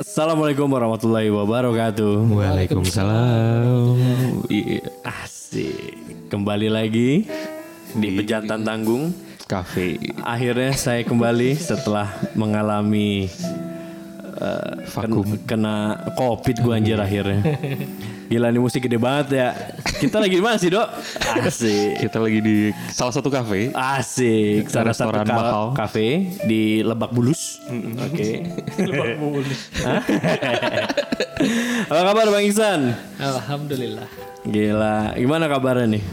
Assalamualaikum warahmatullahi wabarakatuh. Waalaikumsalam. Iya, Asik. Kembali lagi di Pejantan Tanggung. Kafe Akhirnya saya kembali setelah mengalami eh, vakum. ken- kena covid gua anjir akhirnya. Gila nih musik gede banget ya. Kita lagi di mana sih, Dok? Asik. Kita lagi di salah satu kafe. Asik, salah satu Restoran ka- mahal. kafe di Lebak Bulus. Oke. Lebak Bulus. Apa kabar Bang Iksan? Alhamdulillah. Gila, gimana kabarnya nih?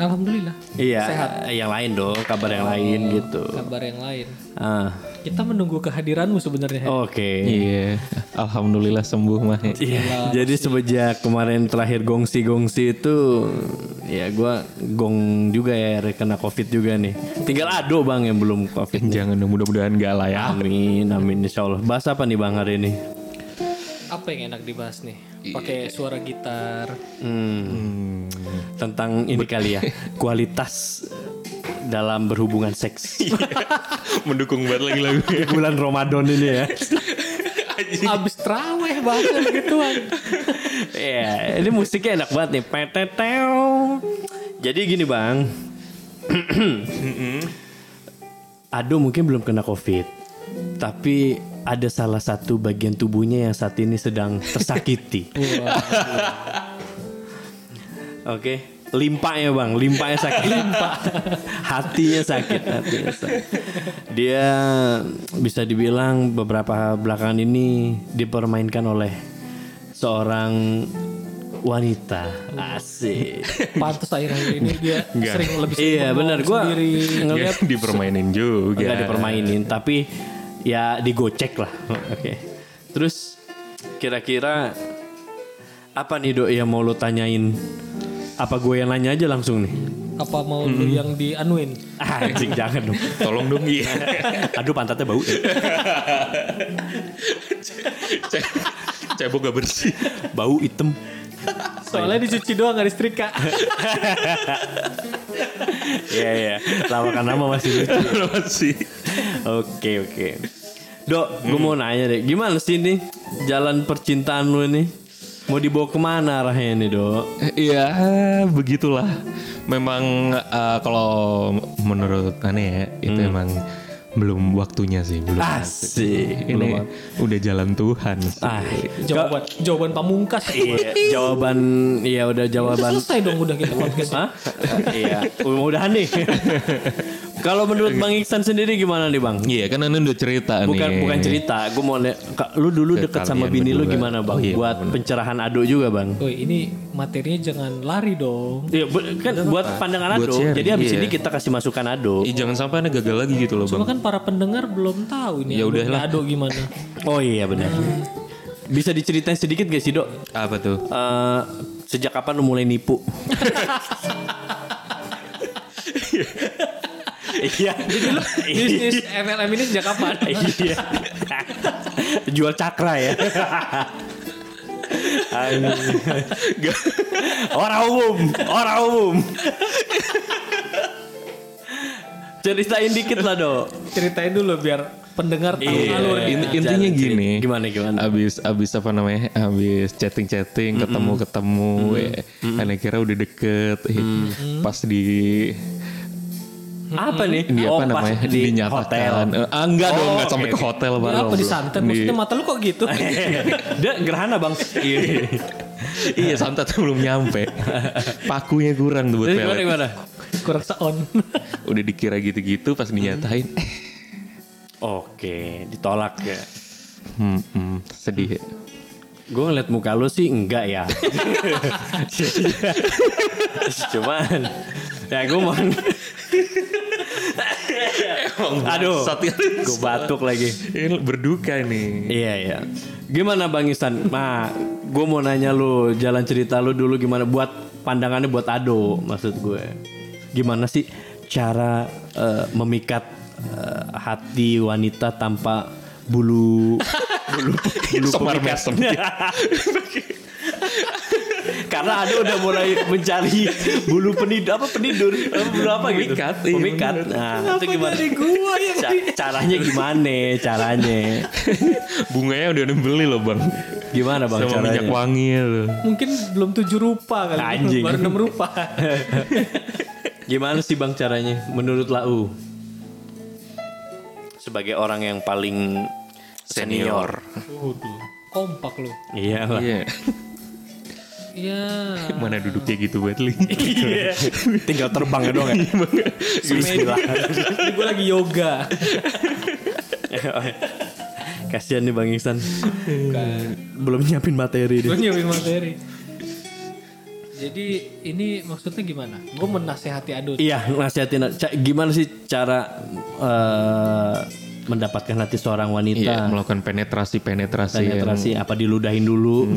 Alhamdulillah. Iya, Sehat. yang lain dong, kabar yang lain gitu. Kabar yang lain. Ah, Kita menunggu kehadiranmu sebenarnya. oke. Iya, alhamdulillah sembuh mah. Iya, jadi semenjak kemarin terakhir gongsi-gongsi itu ya gua gong juga ya kena covid juga nih. Tinggal Ado bang yang belum covid. Jangan dong, mudah-mudahan gak lah ya. Amin, amin insya Allah. Bahas apa nih bang hari ini? Apa yang enak dibahas nih? Pakai suara gitar. Hmm, Tentang ini kali ya, kualitas dalam berhubungan seks. Mendukung banget lagi lagu. Bulan Ramadan ini ya. Abis teraweh bahkan gituan. Iya, ini musiknya enak banget nih. Peteteo. Jadi gini bang, Ado mungkin belum kena covid, tapi ada salah satu bagian tubuhnya yang saat ini sedang tersakiti. Oke, limpanya bang, limpanya sakit. Limpa, hatinya sakit, hatinya sakit. Dia bisa dibilang beberapa belakangan ini dipermainkan oleh seorang wanita asik. Pantas akhir-akhir ini dia sering lebih sering iya benar, gua sendiri. ngeliat Dipermainin juga. nggak dipermainin, tapi ya digocek lah. Oke. Terus kira-kira apa nih dok yang mau lo tanyain? Apa gue yang nanya aja langsung nih? Apa mau lu yang dianuin? Ah, Anjing jangan dong. Tolong dong iya. Aduh pantatnya bau. ya. Ce- Cebok gak bersih. Bau hitam. Soalnya dicuci doang gak disetrika. Iya iya. Lama kan lama masih lucu. Masih. Oke oke. Dok, gue mau nanya deh, gimana sih nih jalan percintaan lu ini? Mau dibawa ke mana arahnya nih dok? Iya, begitulah. Memang eh, kalau menurut aneh ya, itu emang belum waktunya sih, belum. Asik. Ini udah jalan Tuhan. sih. Ah, jawaban jawaban pamungkas. iya, jawaban iya udah Udah jawaban. selesai dong udah kita podcast. Hah? iya, mudah-mudahan nih. Kalau menurut Bang Iksan sendiri gimana nih Bang? Iya kan anda udah cerita Bukan nih. bukan cerita, gue mau lu dulu Ke deket sama bini lu gimana Bang? Oh, iya, Buat pencerahan Ado juga Bang. Woi ini materinya jangan lari dong. Iya, bu- kan buat pandangan Buat Ado. sharing, Jadi habis iya. ini kita kasih masukan Ado. Ih, jangan sampai anda gagal lagi gitu loh Cuma bang. kan para pendengar belum tahu ini Ya udahlah. Ado gimana. Oh iya benar. Bisa diceritain sedikit gak sih dok? Apa tuh? Eh, sejak kapan lu mulai nipu? Iya. Bisnis MLM ini sejak kapan? Iya. Jual cakra ya. Orang umum, orang umum. Ceritain dikit lah dok. Ceritain dulu biar pendengar tahu Iya. alur. In- intinya Jangan gini. Gimana gimana? Abis abis apa namanya? Abis chatting chatting, ketemu ketemu, eh, aneh kira udah deket. eh, Pas di Apa nih? di Oh, apa pas namanya? di dinyatakan. hotel. Ah, enggak dong, Oh, enggak sampai oke, ke hotel Ini bang. apa disantet? Maksudnya mata lu kok gitu? Dia gerhana bang. Iya. iya santet belum nyampe. Pakunya kurang tuh buat Jadi gimana pelet. gimana? Kurang seon. Udah dikira gitu-gitu pas dinyatain. Eh, Oke, ditolak ya. hmm, hmm, sedih. Gue ngeliat muka lu sih enggak ya. Cuman ya gue mau Aduh, gue batuk lagi. Ini berduka nih. Iya iya. Gimana Bang Isan? Nah, gue mau nanya lu jalan cerita lu dulu gimana buat pandangannya buat Ado maksud gue. Gimana sih cara eh, memikat eh, hati wanita tanpa bulu bulu bulu Semar pemikat? Karena ada udah mulai mencari bulu penidur apa penidur apa bulu apa gitu. Pemikat, iya, Pemikat. Nah, itu gimana? Dari gua yang Ca- caranya gimana? Caranya. Bunganya udah beli loh bang. Gimana Bang Sama minyak caranya? wangi loh. mungkin belum tujuh rupa kali. Anjing. Baru enam rupa. Gimana sih Bang caranya menurut Lau? Sebagai orang yang paling senior. Waduh. Kompak lu. Iya lah. Iya. Iya. Mana duduknya gitu buat li. Iya. Tinggal terbang ya doang ya. Bismillah. Ini gue lagi yoga. Kasihan nih Bang Iksan. Belum nyiapin materi Gue dia. nyiapin materi. Jadi ini maksudnya gimana? Gue menasehati Ado. Iya, nasihatin gimana sih cara eh, mendapatkan hati seorang wanita? Iya, melakukan penetrasi penetrasi. yang- Penetrasi apa diludahin dulu?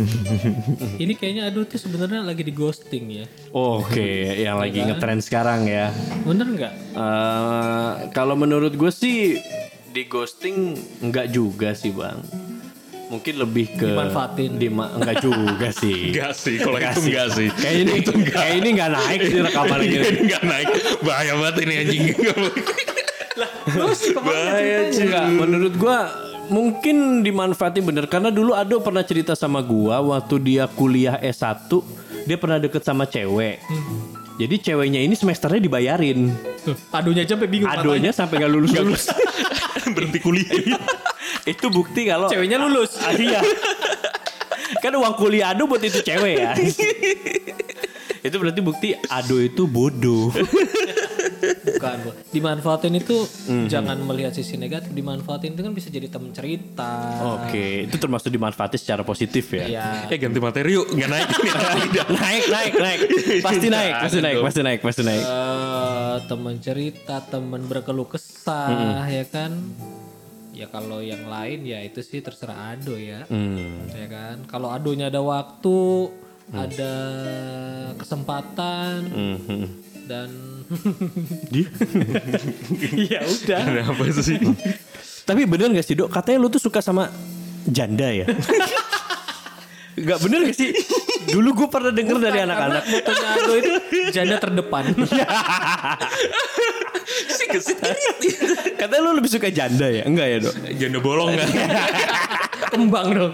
Ini kayaknya Ado tuh sebenarnya lagi di ghosting ya. Oke, yang lagi ngetren sekarang ya. Bener nggak? Eh, kalau menurut gue sih di ghosting enggak juga sih bang. Mungkin lebih ke Dimanfaatin. Dima, enggak juga sih. Enggak sih, kalau Enggak itu enggak sih. Kayak ini kayak ini enggak naik sih rekaman ini. Enggak naik. Bahaya banget ini anjing. Bahaya Enggak, menurut gua mungkin dimanfaatin bener karena dulu Ado pernah cerita sama gua waktu dia kuliah S1 dia pernah deket sama cewek. Jadi ceweknya ini semesternya dibayarin. Tuh, Adonya aja sampai bingung. Adonya sampai nggak lulus lulus. Berhenti kuliah. itu bukti kalau. Ceweknya lulus. Ah, iya. kan uang kuliah Ado buat itu cewek ya. itu berarti bukti Ado itu bodoh. Bukan, Bu. Dimanfaatin itu Mhm. jangan melihat sisi negatif. Dimanfaatin itu kan bisa jadi teman cerita. Oke, itu termasuk dimanfaatin secara positif ya. Iya. Eh ganti materi yuk. Enggak naik ini. naik, naik, naik. Pasti naik, pasti naik, pasti naik, pasti naik. Eh, teman cerita, teman berkeluh kesah, ya kan? Ya kalau yang lain ya itu sih terserah Ado ya, Hmm. ya kan? Kalau Adonya ada waktu, ada kesempatan Mhm. Dan ya udah. Kenapa sih? Tapi bener gak sih dok? Katanya lu tuh suka sama janda ya? Gak bener gak sih? Dulu gue pernah denger dari anak-anak. Motonya itu janda terdepan. Si. Katanya lu lebih suka janda ya? Enggak ya dok? Janda bolong kan? Kembang dong.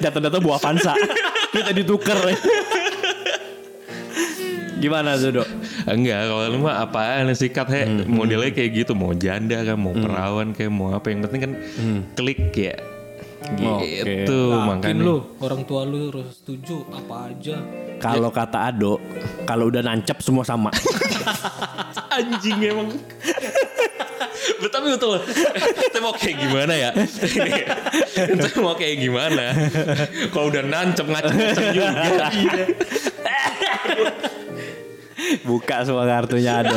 Data-data buah Avanza. Kita ditukar ya. Gimana tuh dok? Enggak, kalau lu mah apaan sikat he. Modelnya kayak gitu, mau janda kan, mau perawan kayak mau apa yang penting kan klik ya. Gitu Yakin makanya. lu orang tua lu harus setuju apa aja. Kalau kata Ado, kalau udah nancep semua sama. Anjing emang. Betul tapi betul. Kita mau kayak gimana ya? Kita mau kayak gimana? Kalau udah nancep ngacem-ngacem juga. Buka semua kartunya Ado.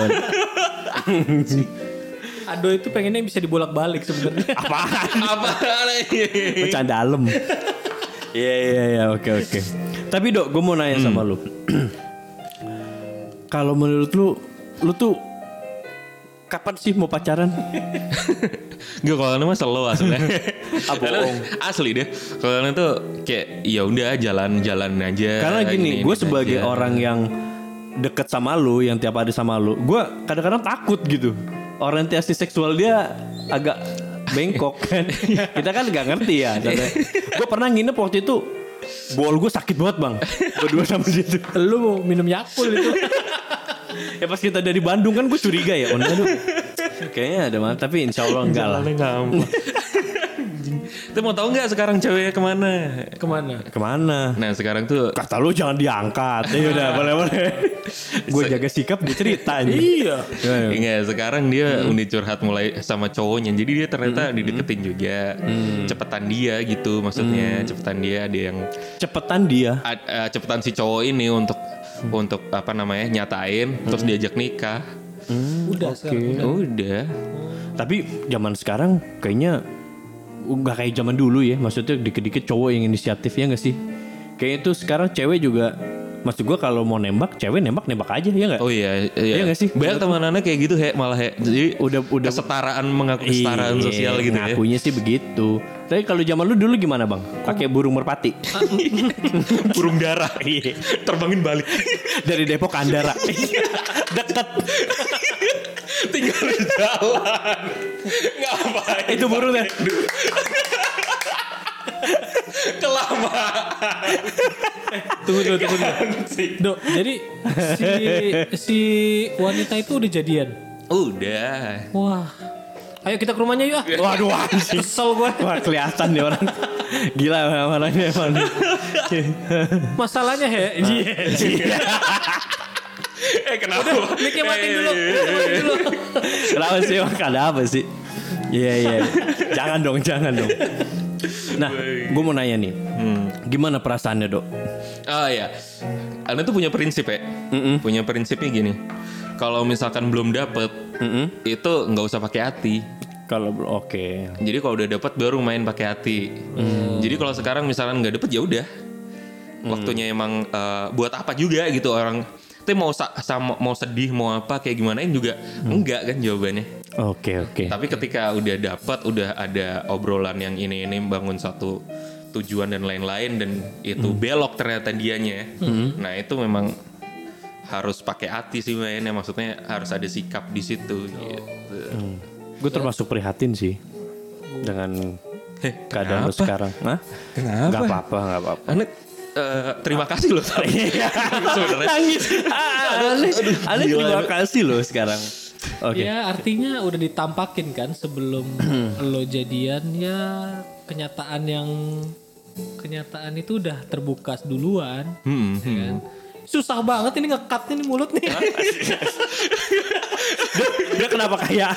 Ado itu pengennya bisa dibolak-balik sebenarnya. Apaan? Apa Pecahan dalam. Iya iya iya oke oke. Tapi dok, gue mau nanya sama lu. Kalau menurut lu, lu tuh kapan sih mau pacaran? Gue kalau slow aslinya. Ah, bohong. Asli deh. Kalau tuh kayak ya udah jalan-jalan aja. Karena gini, Ini- gue sebagai aja. orang yang deket sama lu, yang tiap hari sama lu, gue kadang-kadang takut gitu. Orientasi seksual dia agak bengkok kan. Kita kan nggak ngerti ya. gue pernah nginep waktu itu, bol gue sakit banget bang. Berdua sama dia tuh. lu mau minum Yakul itu. Ya pas kita dari Bandung kan gue curiga ya. Oh, aduh. Kayaknya ada mah, tapi insya Allah enggak lah. Gampang. Kita mau tahu nggak sekarang ceweknya ke mana? Ke mana? Ke mana? Nah sekarang tuh Kata lu jangan diangkat. Ya udah, boleh boleh. gue jaga sikap dia cerita nih. Iya. Enggak, sekarang dia udah curhat mulai sama cowoknya. Jadi dia ternyata dideketin juga. Cepetan dia gitu maksudnya. Cepetan dia ada yang Cepetan dia. a- a- cepetan si cowok ini untuk untuk apa namanya nyatain terus diajak nikah. Udah sekarang. Udah. Tapi zaman sekarang kayaknya nggak kayak zaman dulu ya. Maksudnya dikit-dikit cowok yang inisiatif ya nggak sih? Kayaknya itu sekarang cewek juga Maksud gue kalau mau nembak, cewek nembak nembak aja ya nggak? Oh iya, Iya nggak sih? Banyak teman-temannya kayak gitu he, malah he. Jadi Udah- udah- kesetaraan mengaku kesetaraan Iya, sosial gitu ya. Ngakunya sih begitu. Tapi kalau zaman lu dulu gimana bang? Pakai burung merpati Burung darah. Iya. Terbangin balik. dari Depok ke Andara. Deket. Tinggal di jalan. Ngapain? Itu burungnya. Kelamaan Tunggu dulu, tunggu dulu. sih. Dok, jadi si si wanita itu udah jadian. Udah. Wah. Ayo kita ke rumahnya yuk. ah. Waduh anjing. Kesel gue. Wah kelihatan nih orang. Gila orangnya emang. Masalahnya he. Iya. Eh kenapa? Mic-nya matiin Eh, dulu. Mic-nya matiin dulu. Kenapa sih emang ada apa sih? Iya iya. Jangan dong, jangan dong. Nah, gue mau nanya nih. Gimana perasaannya dok? Oh ya, Anda tuh punya prinsip ya. Punya prinsipnya gini. Kalau misalkan belum dapet, itu nggak usah pakai hati. Kalau oke. Jadi kalau udah dapet baru main pakai hati. Jadi kalau sekarang misalkan nggak dapet ya udah. Waktunya emang eh, buat apa juga gitu orang. Tapi mau sa- sama mau sedih mau apa kayak gimana juga enggak kan jawabannya. Oke oke. Tapi ketika udah dapat, udah ada obrolan yang ini ini bangun satu tujuan dan lain-lain dan itu belok ternyata dianya. Nah itu memang harus pakai hati sih mainnya. Maksudnya harus ada sikap di situ. Gitu. Gue termasuk prihatin sih dengan Heh, keadaan lu sekarang. Hah? Kenapa? Gak apa-apa, gak apa-apa. Eh, terima kasih loh. Sebenarnya Nangis. Aneh, aneh gila. terima kasih loh sekarang. Oke. Ya artinya udah ditampakin kan sebelum lo jadian ya kenyataan yang kenyataan itu udah terbuka duluan. Hmm, ya kan? Susah banget ini ngekat ini mulut nih. Dia kenapa kayak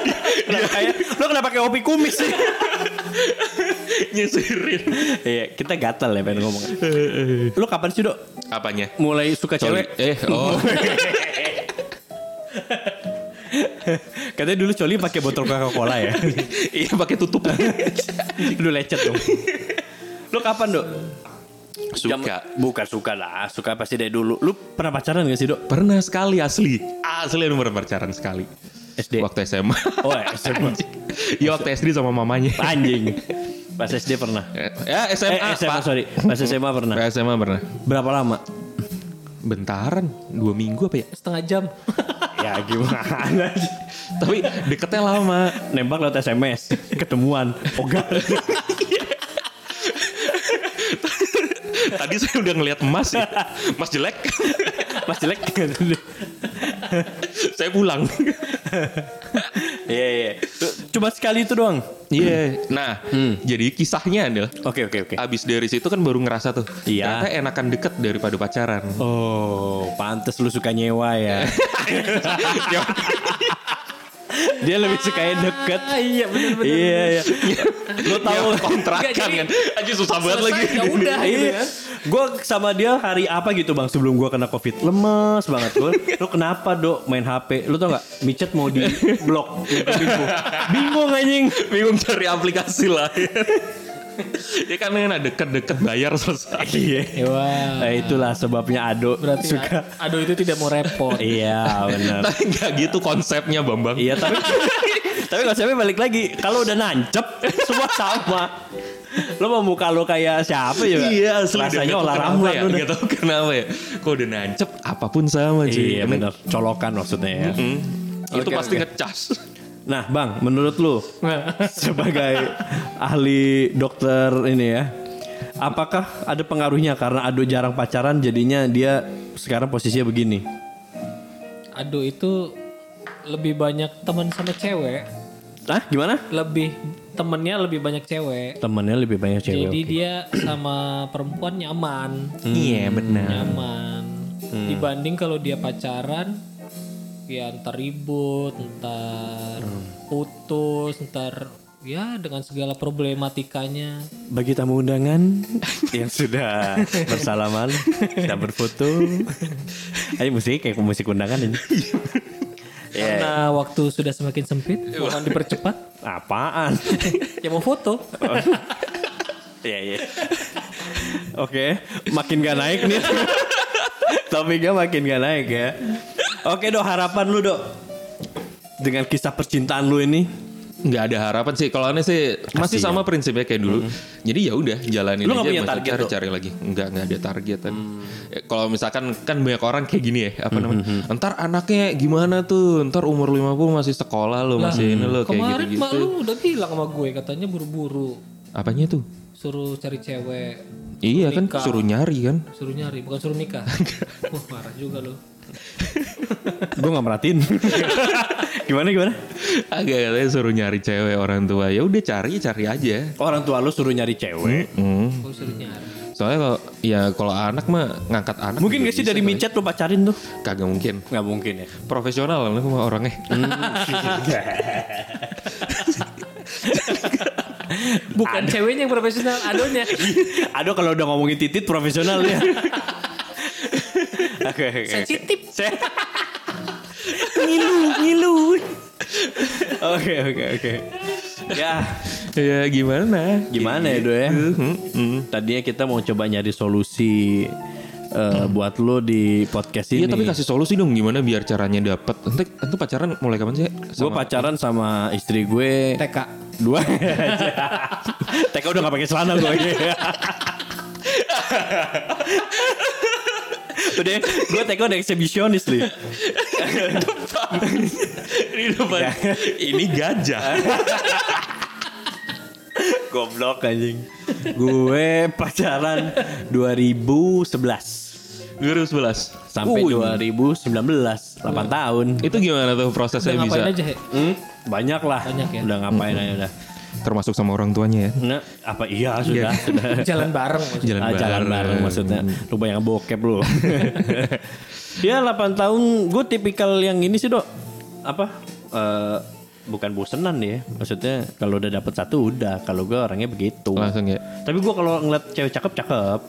kenapa kayak lo kenapa kayak opi kumis sih? nyisirin. Iya, kita gatal ya pengen ngomong. Lo kapan sih, Dok? Apanya? Mulai suka Coli. cewek? Eh, oh. Katanya dulu Coli pakai botol Coca-Cola ya. iya pakai tutup. Lu lecet dong. Lo kapan, Dok? Suka. Jam- bukan suka lah, suka pasti dari dulu. Lu pernah pacaran gak sih, Dok? Pernah sekali asli. Asli nomor pacaran sekali. SD. Waktu SMA. Oh, SMA. Iya waktu SD sama mamanya. Anjing. Pas SD pernah. Ya SMA, eh, SMA, Pak. sorry. Pas SMA pernah. SMA pernah. Berapa lama? Bentaran, dua minggu apa ya? Setengah jam. ya gimana sih? Tapi deketnya lama. Nembak lewat SMS. Ketemuan. Ogah. Tadi saya udah ngelihat emas ya. Mas jelek. Mas jelek. saya pulang. Iya, iya. Cuma sekali itu doang. Iya. Nah, jadi kisahnya adalah Oke, oke, oke. abis dari situ kan baru ngerasa tuh. Iya. Ternyata enakan deket daripada pacaran. Oh, pantes lu suka nyewa ya. Dia lebih suka yang deket. iya benar-benar. Iya, iya. Lu tahu Ya, kontrakan kan. Aja susah banget lagi. ya udah gitu Iya. kan. Gue sama dia hari apa gitu bang sebelum gue kena covid lemes banget gue. Lu kenapa dok main HP? Lu tau nggak? Micet mau di blok. Bingung anjing. Bingung cari aplikasi lah. ya kan enak deket-deket bayar selesai. Iya. Wah. Nah, itulah sebabnya Ado Berarti suka. aduh itu tidak mau repot. Iya benar. Tapi nggak gitu konsepnya Bambang. Iya tapi tapi konsepnya balik lagi kalau udah nancep semua sama. Lo mau muka lo kayak siapa ya? Iya, Rasanya tahu olah kenapa ramuan ya. udah. Gak tau kenapa ya. Kok udah nancep apa pun sama cuy. Iya benar. Colokan maksudnya ya. Hmm. Itu Oke, pasti oke. ngecas. Nah bang, menurut lu sebagai ahli dokter ini ya, apakah ada pengaruhnya karena Ado jarang pacaran jadinya dia sekarang posisinya begini? Aduh itu lebih banyak teman sama cewek. Ah gimana? Lebih temennya lebih banyak cewek. Temennya lebih banyak cewek. Jadi oke. dia sama perempuan nyaman, Iya benar. nyaman. Dibanding kalau dia pacaran, ya ntar ribut, ntar putus, ntar ya dengan segala problematikanya. Bagi tamu undangan yang sudah bersalaman dan berfoto, ayo musik kayak musik undangan ini. Ya, Karena waktu sudah semakin sempit, mohon dipercepat. apaan? ya mau foto. Iya iya. Oke, makin gak naik nih. Topiknya makin gak naik ya. Oke dok, harapan lu dok. Dengan kisah percintaan lu ini. nggak ada harapan sih. Kalau aneh sih masih sama prinsipnya kayak dulu. Jadi ya udah jalanin Lu aja punya target cari cari lagi. Nggak nggak ada target kan Eh, kalau misalkan kan banyak orang kayak gini ya apa namanya? ntar anaknya gimana tuh? Ntar umur 50 masih sekolah lo masih ini lo kayak gitu Kemarin gitu mak lu udah bilang sama gue katanya buru-buru. Apanya tuh? Suruh cari cewek, iya kan nikah. suruh nyari kan. Suruh nyari bukan suruh nikah. Wah marah juga lo. Gue gak merhatiin. gimana gimana? agak katanya suruh nyari cewek orang tua ya udah cari cari aja Orang tua lu suruh nyari cewek. Hmm. Gue suruh nyari. soalnya kalau ya kalau anak mah ngangkat anak Mungkin gak sih dari micet lu pacarin tuh? kagak mungkin Gak mungkin ya. profesional lah sama orangnya Bukan ceweknya yang profesional, adonya. Aduh kalau udah ngomongin titit profesional ya. Oke oke. Sensitif. ngilu ngilu. Oke oke oke. Ya ya gimana gimana ya do ya? Hmm, hmm. Tadinya kita mau coba nyari solusi eh, buat lo di podcast ini. Iya tapi kasih solusi dong gimana biar caranya dapet. Ente, ente pacaran mulai kapan sih? Gue pacaran sama istri gue TK. dua. TK udah gak pakai celana gue. udah gue TK udah eksibisionis nih. ini depan. ini gajah. Goblok anjing. gue pacaran 2011 2011. sampai Wih, 2019 8 tahun. Itu gimana tuh prosesnya Udah bisa? aja, He? Hmm, banyak lah. Banyak ya? Udah ngapain aja udah. Termasuk sama orang tuanya ya. Nah, apa iya sudah sudah. Jalan bareng maksudnya. Jalan Ah, jalan bareng. bareng maksudnya. Lu banyak bokep lu. ya 8 tahun gue tipikal yang ini sih dok. Apa? Eh, bukan bosenan ya. Maksudnya kalau udah dapet satu udah. Kalau gue orangnya begitu. Langsung ya. Tapi gue kalau ngeliat cewek cakep cakep.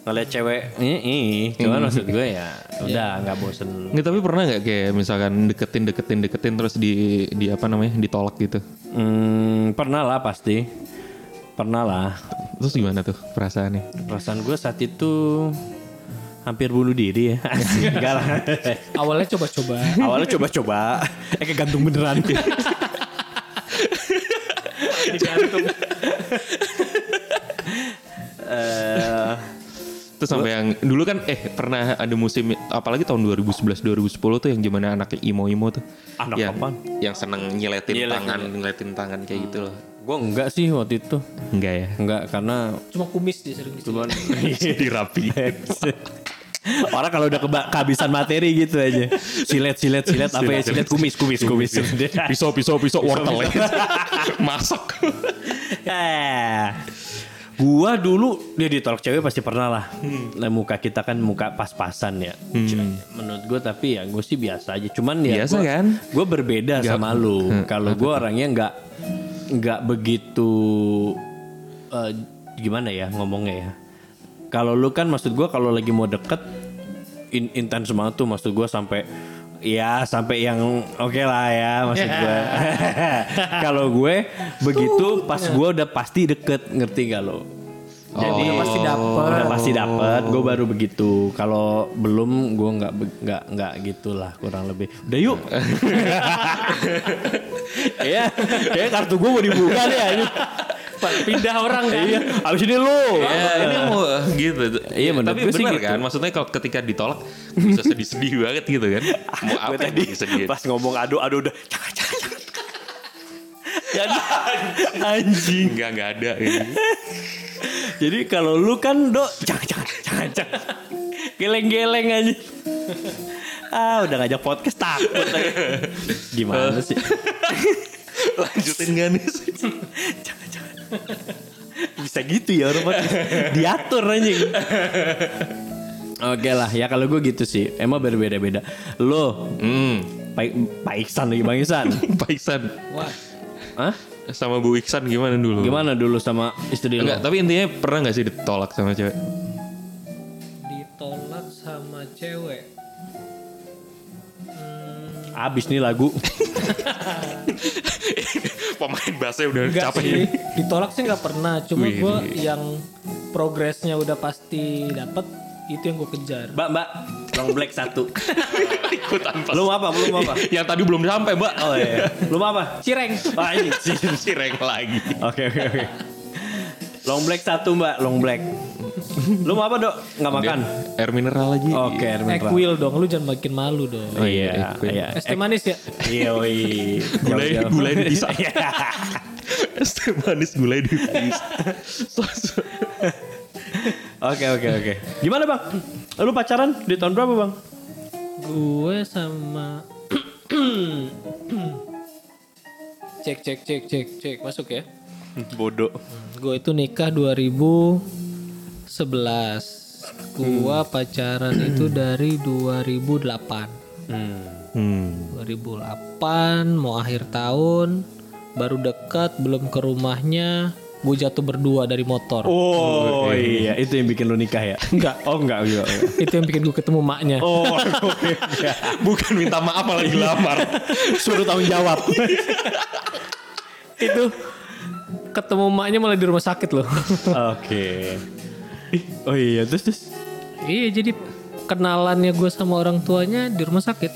Ngeliat cewek ini, ini. Cuman maksud gue ya udah nggak bosen. Nggak, tapi pernah nggak kayak misalkan deketin deketin deketin terus di di apa namanya ditolak gitu. Hmm, pernah lah pasti. Pernah lah. Terus gimana tuh perasaannya? Perasaan gue saat itu hampir bunuh diri ya. Enggak lah. Awalnya coba-coba. Awalnya coba-coba, eh kegantung beneran. Eh, sampai yang dulu kan eh pernah ada musim apalagi tahun 2011 2010 tuh yang gimana anaknya imo-imo tuh. Anak yang, apaan? Yang seneng nyiletin Nyiletin. tangan, nyiletin tangan kayak gitu loh. gue enggak sih waktu itu. Enggak ya. Enggak karena Cuma kumis dia sering cuman Dirapi. Orang kalau udah keba- kehabisan materi gitu aja. Silet, silet, silet apa ya? Silet kumis, kumis, kumis. pisau pisau pisau wortel masak Eh, gua dulu dia ditolak cewek pasti pernah lah. Nah, muka kita kan muka pas-pasan ya. Menurut gua tapi ya gue sih biasa aja. Cuman ya Biasa gua, kan? Gue berbeda sama lu. Kalau gua orangnya nggak nggak begitu eh, gimana ya ngomongnya ya. Kalau lu kan maksud gua kalau lagi mau deket in- intens banget tuh maksud gua sampai ya sampai yang oke lah ya maksud gue. kalau gue begitu pas gue udah pasti deket ngerti gak lo? Jadi udah pasti dapet. Udah pasti dapet. Gue baru begitu. Kalau belum gue nggak nggak nggak gitulah kurang lebih. Udah yuk. Iya, kayak kartu gue mau dibuka nih aja. Pindah orang kan. Iya, abis ini lu. ya ini mau gitu Iya, menurut tapi gue sih benar gitu. kan maksudnya kalau ketika ditolak bisa sedih-sedih banget gitu kan mau Gue apa tadi sedih pas ngomong aduh aduh udah jangan jangan jangan. Jadi anjing. enggak enggak ada ini. Jadi kalau lu kan do jangan jangan jangan jangan. Geleng-geleng aja. Ah udah ngajak podcast takut. Gimana sih? lanjutin gak nih. Bisa gitu ya orang. Diatur anjing. Oke lah ya kalau gue gitu sih Emang berbeda-beda Lo hmm Pak, Pak Iksan lagi Bang Iksan Pak Iksan Wah. Hah? sama Bu Iksan gimana dulu Gimana dulu sama istri lo? Enggak, tapi intinya pernah gak sih ditolak sama cewek? Ditolak sama cewek. Hmm, Abis nih lagu Pemain bassnya udah enggak capek sih. Ditolak sih nggak pernah. Cuma gue yang progresnya udah pasti dapet itu yang gue kejar Mbak, mbak, long black satu. Ikutan pas. Belum apa, belum apa. Yang tadi belum sampai, Mbak. Oh iya. Belum apa? cireng Ah, ini sih. Cireng lagi. Oke, oke, oke. Long black satu, Mbak, long black. Lu mau apa, Dok? Nggak makan? Air mineral lagi. Oke, air mineral. Equil dong lu jangan makin malu dong Oh iya, Equil. iya. es teh manis ya Iya, woi. Gulai, Jauh-jauh. gulai dipisah. Es teh manis gulai so- Oke, oke, oke. Gimana, Bang? Lu pacaran di tahun berapa, Bang? gue sama cek cek cek cek cek masuk ya Bodoh. gue itu nikah 2011 gua pacaran itu dari 2008 Hmm. 2008 mau akhir tahun baru dekat belum ke rumahnya gue jatuh berdua dari motor Oh, iya, itu yang bikin lu nikah ya? enggak Oh, enggak, enggak. enggak. itu yang bikin gue ketemu maknya Oh, oke. iya. Bukan minta maaf malah dilamar. Suruh tanggung jawab. itu ketemu maknya malah di rumah sakit loh Oke. Ih, Oh iya, terus terus. iya jadi kenalannya gue sama orang tuanya di rumah sakit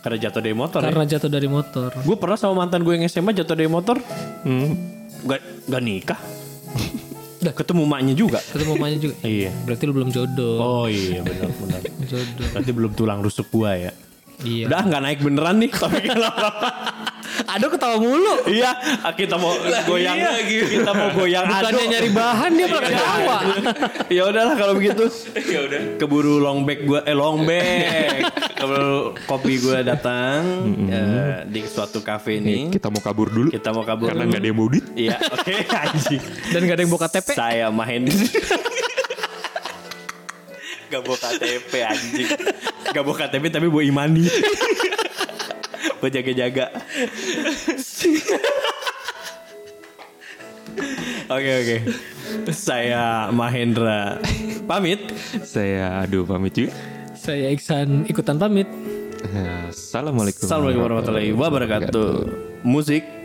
Karena jatuh dari motor ya? karena jatuh dari motor Gue pernah sama mantan gue yang SMA jatuh dari motor. Hmm. Gak, gak nikah. Udah ketemu maknya juga. ketemu maknya juga Iya. berarti lu belum jodoh Oh iya benar benar. jodoh Berarti belum tulang rusuk gua ya. Iya. Udah nggak naik beneran nih tapi kalau aduh ketawa mulu. Iya kita mau goyang. kita mau goyang bukannya Aduh. nyari bahan dia malah ketawa. Ya udahlah kalau begitu. Ya udah. keburu long back gua eh long back keburu kopi gua datang eh, di suatu kafe ini. Kita mau kabur dulu. kita mau kabur Karena nggak ada yang mau iya oke anjing. Dan gak ada yang bawa KTP saya main Gak bawa KTP anjing Gak bawa KTP tapi bawa imani. Buat jaga-jaga. Oke oke. Saya Mahendra. Pamit. Saya aduh pamit juga. saya Iksan ikutan pamit. Assalamualaikum. Assalamualaikum warahmatullahi wabarakatuh. Musik